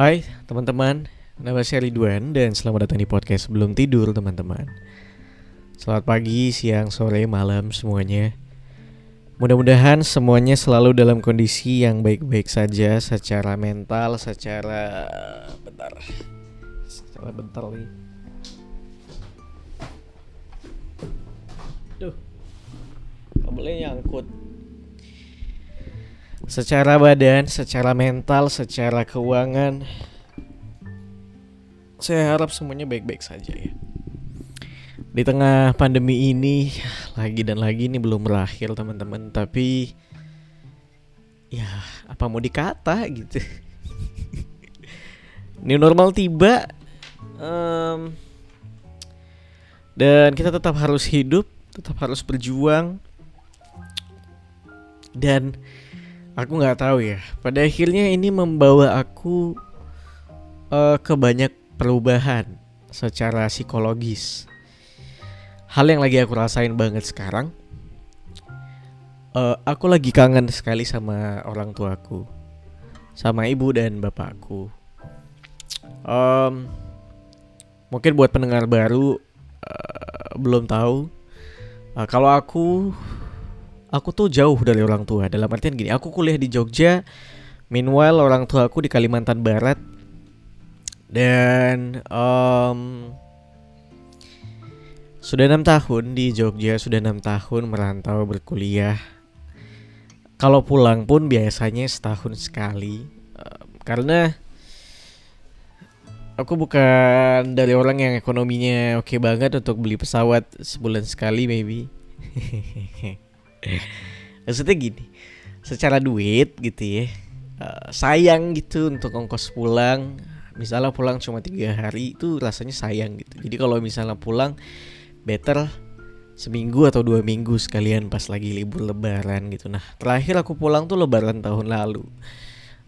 Hai teman-teman, nama saya Ridwan dan selamat datang di podcast Belum Tidur teman-teman. Selamat pagi, siang, sore, malam semuanya. Mudah-mudahan semuanya selalu dalam kondisi yang baik-baik saja Secara mental, secara... Bentar. Secara bentar nih Duh Kabelnya nyangkut Secara badan, secara mental, secara keuangan. Saya harap semuanya baik-baik saja ya. Di tengah pandemi ini Lagi dan lagi ini belum berakhir teman-teman. Tapi Ya apa mau dikata gitu? New normal tiba Em, Dan kita tetap harus hidup Tetap harus berjuang. Dan Aku nggak tahu ya. Pada akhirnya ini membawa aku eh, ke banyak perubahan secara psikologis. Hal yang lagi aku rasain banget sekarang. eh, aku lagi kangen sekali sama orang tuaku, sama ibu dan bapakku. Em, mungkin buat pendengar baru eh, belum tahu. eh, kalau aku aku tuh jauh dari orang tua. Dalam artian gini aku kuliah di Jogja. Meanwhile orang tua aku di Kalimantan Barat. Dan em, sudah enam tahun di Jogja sudah enam tahun merantau berkuliah. Kalau pulang pun biasanya setahun sekali. Em, karena aku bukan dari orang yang ekonominya oke banget untuk beli pesawat sebulan sekali maybe Maksudnya gini Secara duit gitu ya eh, Sayang gitu untuk ongkos pulang. Misalnya pulang cuma tiga hari Itu rasanya sayang gitu. Jadi kalau misalnya pulang Better Seminggu atau dua minggu sekalian Pas lagi libur lebaran gitu. Nah terakhir aku pulang tuh lebaran tahun lalu.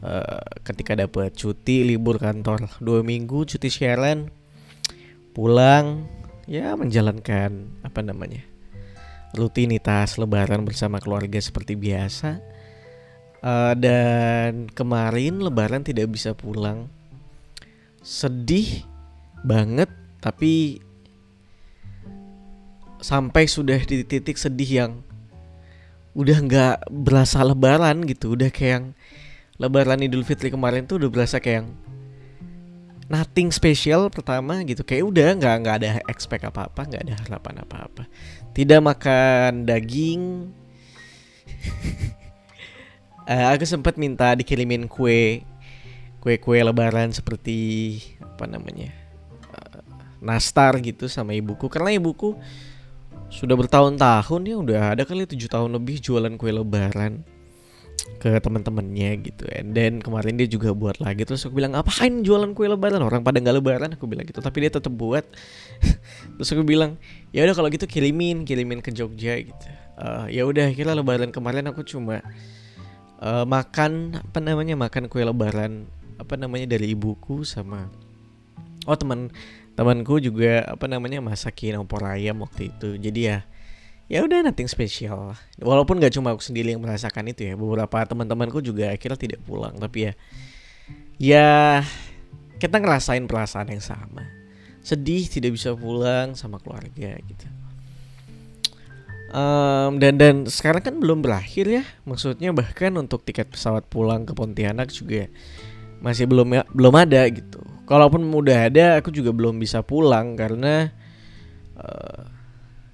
Eh, Ketika dapat cuti libur kantor Dua minggu cuti siaran Pulang Ya menjalankan Apa namanya rutinitas lebaran bersama keluarga seperti biasa. Eh, dan kemarin lebaran tidak bisa pulang. Sedih banget tapi sampai sudah di titik sedih yang udah nggak berasa lebaran gitu. Udah kayak yang lebaran idul fitri kemarin tuh udah berasa kayak yang nothing special pertama gitu. Kayak udah nggak nggak ada expect apa apa nggak ada harapan apa apa tidak makan daging. Eh, aku sempat minta dikirimin kue kue-kue lebaran seperti apa namanya eh, nastar gitu sama ibuku. Karena ibuku sudah bertahun-tahun ya udah ada kali tujuh tahun lebih jualan kue lebaran ke teman-temannya gitu. And then kemarin dia juga buat lagi. Terus aku bilang apain jualan kue lebaran? Orang pada nggak lebaran. Aku bilang gitu. Tapi dia tetap buat. Terus aku bilang ya udah kalau gitu kirimin kirimin ke Jogja gitu. Eh, ya udah kira lebaran kemarin aku cuma eh, makan apa namanya makan kue lebaran apa namanya dari ibuku sama oh teman temanku juga apa namanya masakin opor ayam waktu itu. Jadi ya ya udah nothing special walaupun gak cuma aku sendiri yang merasakan itu ya beberapa teman-temanku juga akhirnya tidak pulang. Tapi ya ya kita ngerasain perasaan yang sama. Sedih tidak bisa pulang sama keluarga gitu. Em, dan dan sekarang kan belum berakhir ya. Maksudnya bahkan untuk tiket pesawat pulang ke Pontianak juga masih belum ya, belum ada gitu. Kalaupun udah ada aku juga belum bisa pulang karena eh,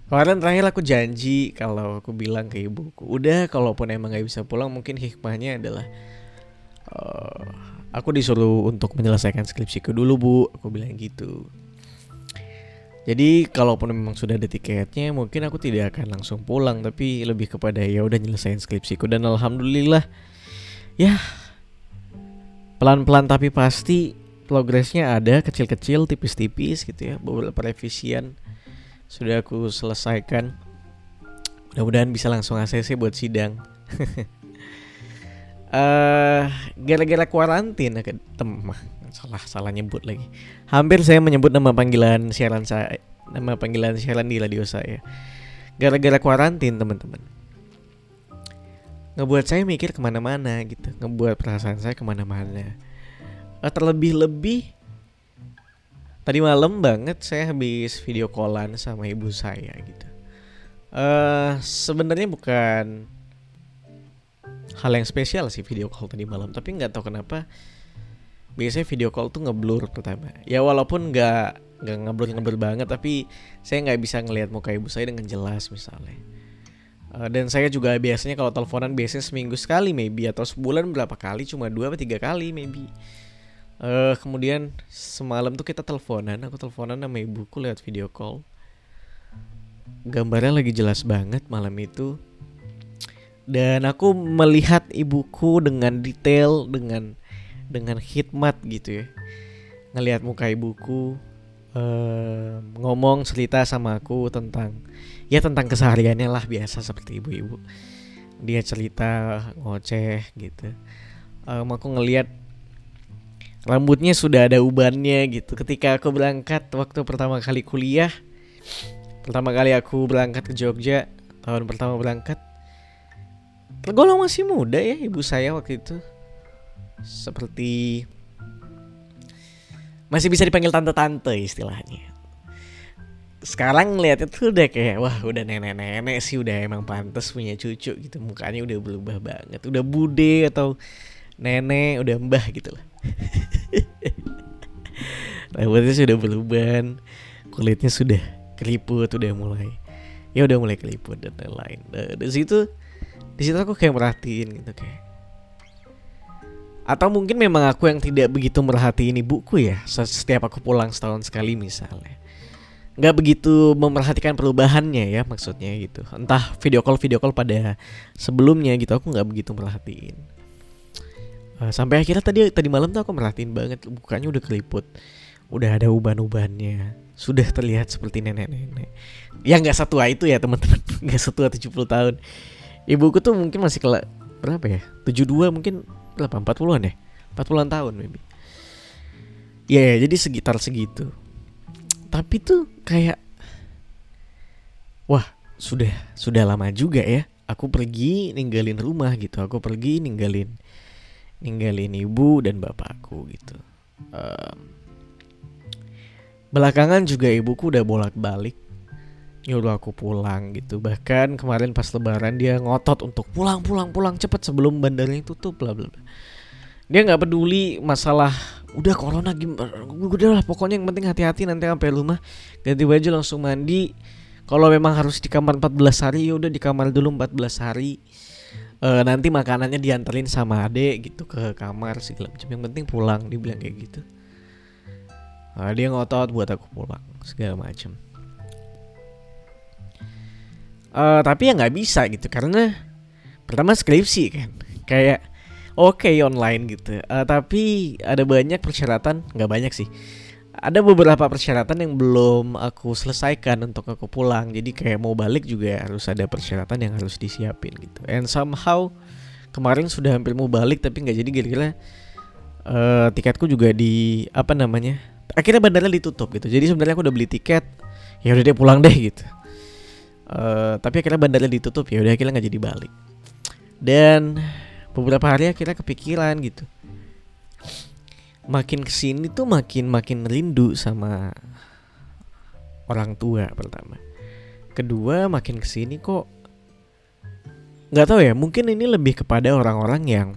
kemarin terakhir aku janji kalau aku bilang ke ibuku udah kalaupun emang nggak bisa pulang mungkin hikmahnya adalah eh, aku disuruh untuk menyelesaikan skripsiku dulu bu. Aku bilang gitu. Jadi kalaupun memang sudah ada tiketnya mungkin aku tidak akan langsung pulang tapi lebih kepada ya udah nyelesain skripsiku. Dan alhamdulillah ya pelan-pelan tapi pasti progresnya ada kecil-kecil tipis-tipis gitu ya beberapa revisian sudah aku selesaikan. Mudah-mudahan bisa langsung ACC buat sidang. Eh gara-gara kuarantin ke tem salah salah nyebut lagi. Hampir saya menyebut nama panggilan siaran saya nama panggilan siaran di radio saya. Gara-gara kuarantin teman-teman. Ngebuat saya mikir ke mana-mana gitu. Ngebuat perasaan saya ke mana-mana. Uh, terlebih-lebih tadi malam banget saya habis video callan sama ibu saya gitu. Uh, sebenarnya bukan hal yang spesial sih video call tadi malam, tapi nggak tahu kenapa biasanya video call tuh ngeblur pertama. Ya walaupun nggak nggak ngeblur ngeblur banget, tapi saya nggak bisa ngelihat muka ibu saya dengan jelas misalnya. Uh, dan saya juga biasanya kalau teleponan biasanya seminggu sekali maybe atau sebulan berapa kali cuma dua atau tiga kali maybe uh, kemudian semalam tuh kita teleponan aku teleponan sama ibuku lewat video call. Gambarnya lagi jelas banget malam itu. Dan aku melihat ibuku dengan detail dengan dengan hikmat gitu ya. Ngelihat muka ibuku uh, ngomong cerita sama aku tentang ya tentang kesehariannya lah biasa seperti ibu-ibu. Dia cerita ngoceh gitu. Um, aku ngelihat rambutnya sudah ada ubannya gitu. Ketika aku berangkat waktu pertama kali kuliah pertama kali aku berangkat ke Jogja tahun pertama berangkat tergolong masih muda ya ibu saya waktu itu. Seperti masih bisa dipanggil tante-tante istilahnya. Sekarang ngeliatnya tuh udah kayak wah udah nenek-nenek sih udah emang pantas punya cucu gitu. Mukanya udah berubah banget. Udah bude atau nenek udah mbah gitu lah rambutnya sudah berubah kulitnya sudah keriput udah mulai ya udah mulai keriput dan lain-lain. Nah, dari situ di situ aku kayak merhatiin gitu kayak. Atau mungkin memang aku yang tidak begitu merhatiin ibuku ya setiap aku pulang setahun sekali misalnya. Nggak begitu memerhatikan perubahannya ya maksudnya gitu. Entah video call video call pada sebelumnya gitu aku nggak begitu merhatiin uh, sampai akhirnya tadi tadi malam tuh aku merhatiin banget mukanya udah keliput udah ada uban-ubannya. Sudah terlihat seperti nenek-nenek. Yang nggak satu itu ya teman-teman. Nggak setua 70 tahun. Ibuku tuh mungkin masih kelak berapa ya? 72 mungkin berapa? 40-an ya? 40-an tahun maybe. Ya yeah, jadi sekitar segitu. Tapi tuh kayak wah sudah sudah lama juga ya. Aku pergi ninggalin rumah gitu. Aku pergi ninggalin ninggalin ibu dan bapakku gitu. Um, belakangan juga ibuku udah bolak-balik nyuruh aku pulang gitu. Bahkan kemarin pas lebaran dia ngotot untuk pulang pulang pulang cepet sebelum bandarnya tutup bla bla. Dia nggak peduli masalah udah corona gimana udah lah pokoknya yang penting hati-hati nanti sampai rumah ganti baju langsung mandi kalau memang harus di kamar 14 hari ya udah di kamar dulu 14 hari uh, nanti makanannya dianterin sama adek gitu ke kamar segala macam. Yang penting pulang dibilang kayak gitu. Uh, dia ngotot buat aku pulang segala macam. Uh, tapi ya nggak bisa gitu karena pertama skripsi kan. Kayak oke okay, online gitu. Uh, tapi ada banyak persyaratan nggak banyak sih ada beberapa persyaratan yang belum aku selesaikan untuk aku pulang. Jadi kayak mau balik juga harus ada persyaratan yang harus disiapin gitu. And somehow kemarin sudah hampir mau balik tapi nggak jadi kira-kira uh, tiketku juga di apa namanya akhirnya bandara ditutup gitu. Jadi sebenarnya aku udah beli tiket ya udah deh pulang deh gitu. Uh, tapi akhirnya bandara ditutup ya udah akhirnya nggak jadi balik. Dan beberapa hari akhirnya kepikiran gitu makin ke sini tuh makin makin rindu sama orang tua pertama. Kedua makin ke sini kok nggak tahu ya mungkin ini lebih kepada orang-orang yang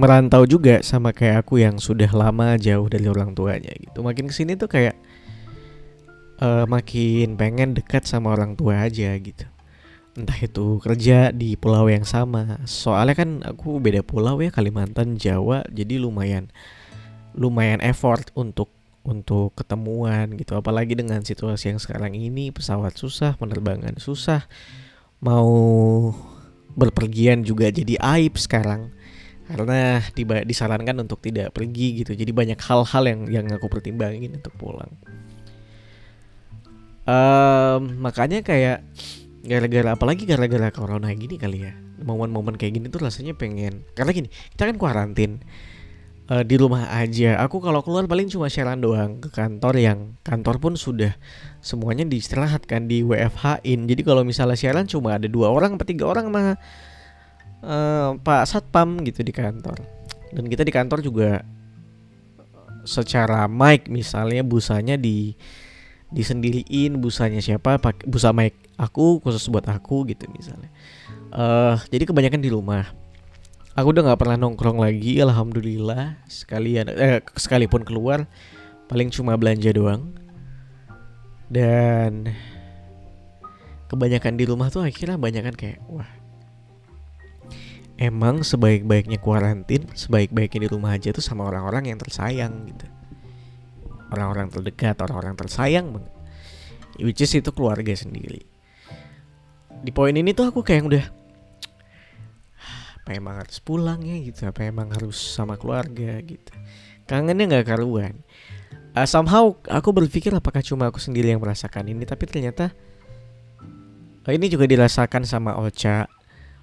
merantau juga sama kayak aku yang sudah lama jauh dari orang tuanya gitu. Makin ke sini tuh kayak uh, makin pengen dekat sama orang tua aja gitu entah itu kerja di pulau yang sama. Soalnya kan aku beda pulau ya Kalimantan Jawa. Jadi lumayan lumayan effort untuk untuk ketemuan gitu. Apalagi dengan situasi yang sekarang ini pesawat susah penerbangan susah. Mau berpergian juga jadi aib sekarang. Karena disarankan untuk tidak pergi gitu. Jadi banyak hal-hal yang yang aku pertimbangin untuk pulang. Um, makanya kayak gara-gara apalagi gara-gara corona gini kali ya. Momen-momen kayak gini tuh rasanya pengen karena gini kita kan kuarantin uh, di rumah aja. Aku kalau keluar paling cuma siaran doang ke kantor yang kantor pun sudah semuanya diistirahatkan di WFH in jadi kalau misalnya siaran cuma ada dua orang atau tiga orang sama uh, Pak Satpam gitu di kantor. Dan kita di kantor juga secara mic misalnya busanya di disendiriin busanya siapa pakai busa mic aku khusus buat aku gitu misalnya. Uh, jadi kebanyakan di rumah. Aku udah nggak pernah nongkrong lagi alhamdulillah. Sekalian eh, sekalipun keluar paling cuma belanja doang. Dan kebanyakan di rumah tuh akhirnya banyak kan kayak wah emang sebaik-baiknya kuarantin sebaik-baiknya di rumah aja tuh sama orang-orang yang tersayang gitu orang-orang terdekat orang-orang tersayang banget which is itu keluarga sendiri. Di poin ini tuh aku kayak udah apa emang harus pulang ya? Gitu. Apa emang harus sama keluarga? Gitu. Kangennya nggak karuan. Uh, somehow aku berpikir apakah cuma aku sendiri yang merasakan ini tapi ternyata uh, ini juga dirasakan sama Ocha.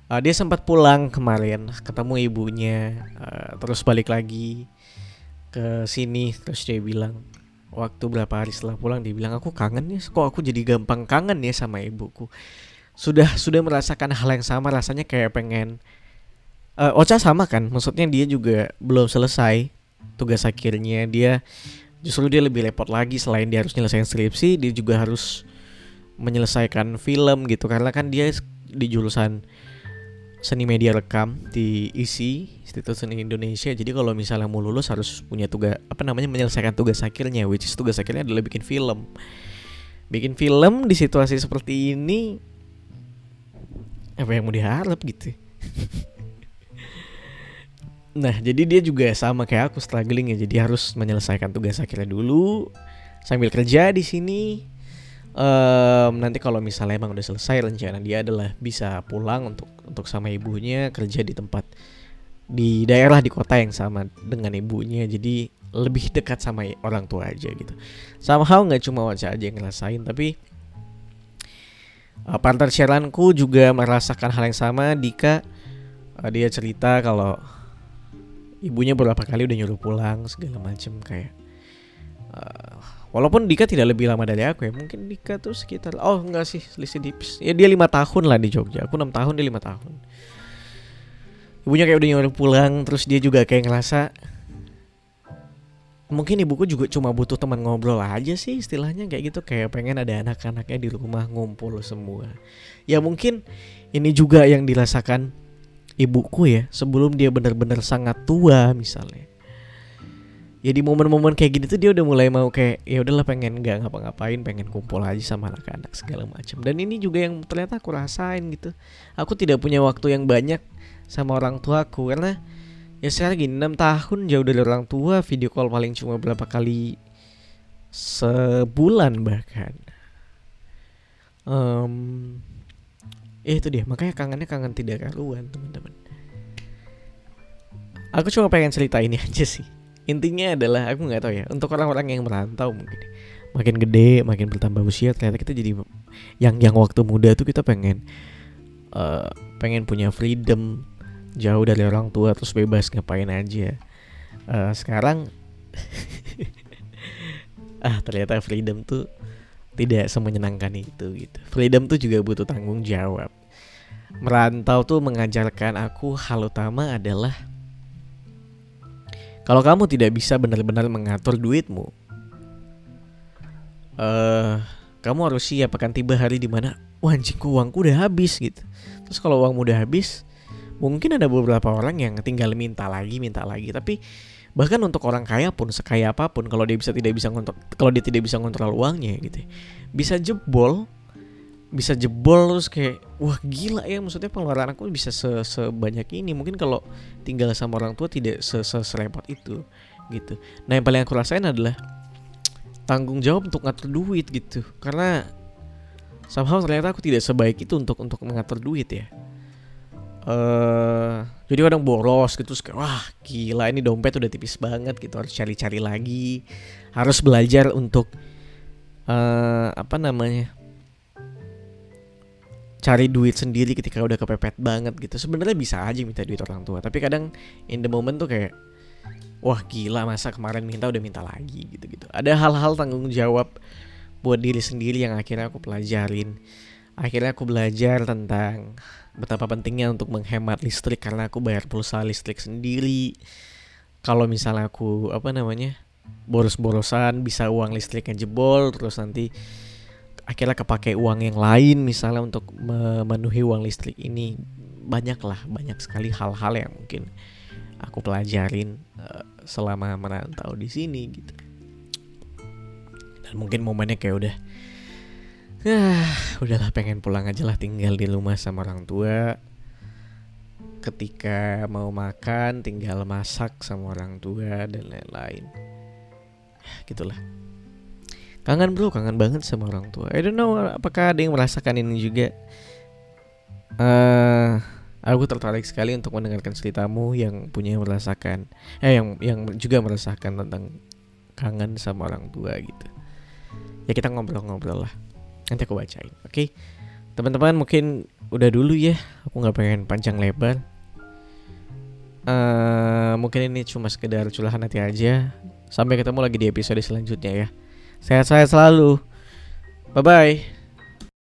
Uh, dia sempat pulang kemarin ketemu ibunya uh, terus balik lagi ke sini terus dia bilang waktu berapa hari setelah pulang dia bilang aku kangen ya kok aku jadi gampang kangen ya sama ibuku. Sudah sudah merasakan hal yang sama rasanya kayak pengen uh, Ocha sama kan? Maksudnya dia juga belum selesai tugas akhirnya. Dia justru dia lebih repot lagi selain dia harus nyelesain skripsi dia juga harus menyelesaikan film gitu. Karena kan dia di jurusan seni media rekam di ISI Institut Seni Indonesia. Jadi kalau misalnya mau lulus harus punya tugas apa namanya menyelesaikan tugas akhirnya, which is tugas akhirnya adalah bikin film. Bikin film di situasi seperti ini apa yang mau diharap gitu. nah, jadi dia juga sama kayak aku struggling ya. Jadi harus menyelesaikan tugas akhirnya dulu sambil kerja di sini um, nanti kalau misalnya emang udah selesai rencana dia adalah bisa pulang untuk untuk sama ibunya kerja di tempat di daerah di kota yang sama dengan ibunya. Jadi lebih dekat sama orang tua aja gitu. Somehow nggak cuma wajah aja yang ngerasain tapi uh, partner shareanku juga merasakan hal yang sama. Dika uh, dia cerita kalau ibunya beberapa kali udah nyuruh pulang segala macem kayak uh, Walaupun Dika tidak lebih lama dari aku ya, mungkin Dika tuh sekitar oh enggak sih selisih tipis. Ya dia lima tahun lah di Jogja. Aku enam tahun dia lima tahun. Ibunya kayak udah nyuruh pulang, terus dia juga kayak ngerasa mungkin ibuku juga cuma butuh teman ngobrol aja sih istilahnya kayak gitu kayak pengen ada anak-anaknya di rumah ngumpul semua ya mungkin ini juga yang dirasakan ibuku ya sebelum dia benar-benar sangat tua misalnya ya di momen-momen kayak gini tuh dia udah mulai mau kayak ya udahlah pengen nggak ngapa-ngapain pengen kumpul aja sama anak-anak segala macam dan ini juga yang ternyata aku rasain gitu. Aku tidak punya waktu yang banyak sama orang tua aku karena ya sekarang gini 6 tahun jauh dari orang tua video call paling cuma berapa kali sebulan bahkan. Um, ya itu dia makanya kangennya kangen tidak karuan teman-teman. Aku cuma pengen cerita ini aja sih intinya adalah aku nggak tahu ya untuk orang-orang yang merantau mungkin makin gede makin bertambah usia ternyata kita jadi yang yang waktu muda tuh kita pengen uh, pengen punya freedom jauh dari orang tua terus bebas ngapain aja. Uh, sekarang ah ternyata freedom tuh tidak semenyenangkan itu gitu. Freedom tuh juga butuh tanggung jawab. Merantau tuh mengajarkan aku hal utama adalah kalau kamu tidak bisa benar-benar mengatur duitmu, uh, kamu harus siap akan tiba hari di mana wah anjingku uangku udah habis gitu. Terus kalau uangmu udah habis, mungkin ada beberapa orang yang tinggal minta lagi, minta lagi. Tapi bahkan untuk orang kaya pun sekaya apa pun kalau dia bisa tidak bisa ngontrol kalau dia tidak bisa ngontrol uangnya gitu, ya, bisa jebol bisa jebol terus kayak wah gila ya maksudnya pengeluaran aku bisa se sebanyak ini. Mungkin kalau tinggal sama orang tua tidak se -se serepot itu gitu. Nah yang paling aku rasain adalah tanggung jawab untuk ngatur duit gitu. Karena somehow ternyata aku tidak sebaik itu untuk untuk mengatur duit ya. Uh, jadi kadang boros gitu terus kayak wah gila ini dompet udah tipis banget gitu. Harus cari-cari lagi. Harus belajar untuk uh, apa namanya cari duit sendiri ketika udah kepepet banget gitu. Sebenarnya bisa aja minta duit orang tua tapi kadang in the moment tuh kayak wah gila masa kemarin minta udah minta lagi gitu gitu ada hal-hal tanggung jawab buat diri sendiri yang akhirnya aku pelajarin. Akhirnya aku belajar tentang betapa pentingnya untuk menghemat listrik karena aku bayar pulsa listrik sendiri. Kalau misalnya aku apa namanya boros-borosan bisa uang listriknya jebol terus nanti akhirnya kepake uang yang lain misalnya untuk memenuhi uang listrik ini. Banyak lah banyak sekali hal-hal yang mungkin aku pelajarin uh, selama merantau di sini gitu. Dan mungkin momennya kayak udah ah udahlah pengen pulang aja lah tinggal di rumah sama orang tua. Ketika mau makan tinggal masak sama orang tua dan lain-lain. Gitulah kangen bro. Kangen banget sama orang tua. I don't know apakah ada yang merasakan ini juga? Uh, aku tertarik sekali untuk mendengarkan ceritamu yang punya merasakan eh yang yang juga merasakan tentang kangen sama orang tua gitu. Ya kita ngobrol-ngobrol lah. Nanti aku bacain oke? Okay? teman-teman mungkin udah dulu ya. Aku nggak pengen panjang lebar. Uh, mungkin ini cuma sekedar curahan hati aja. Sampai ketemu lagi di episode selanjutnya ya. Sehat-sehat selalu. Bye bye.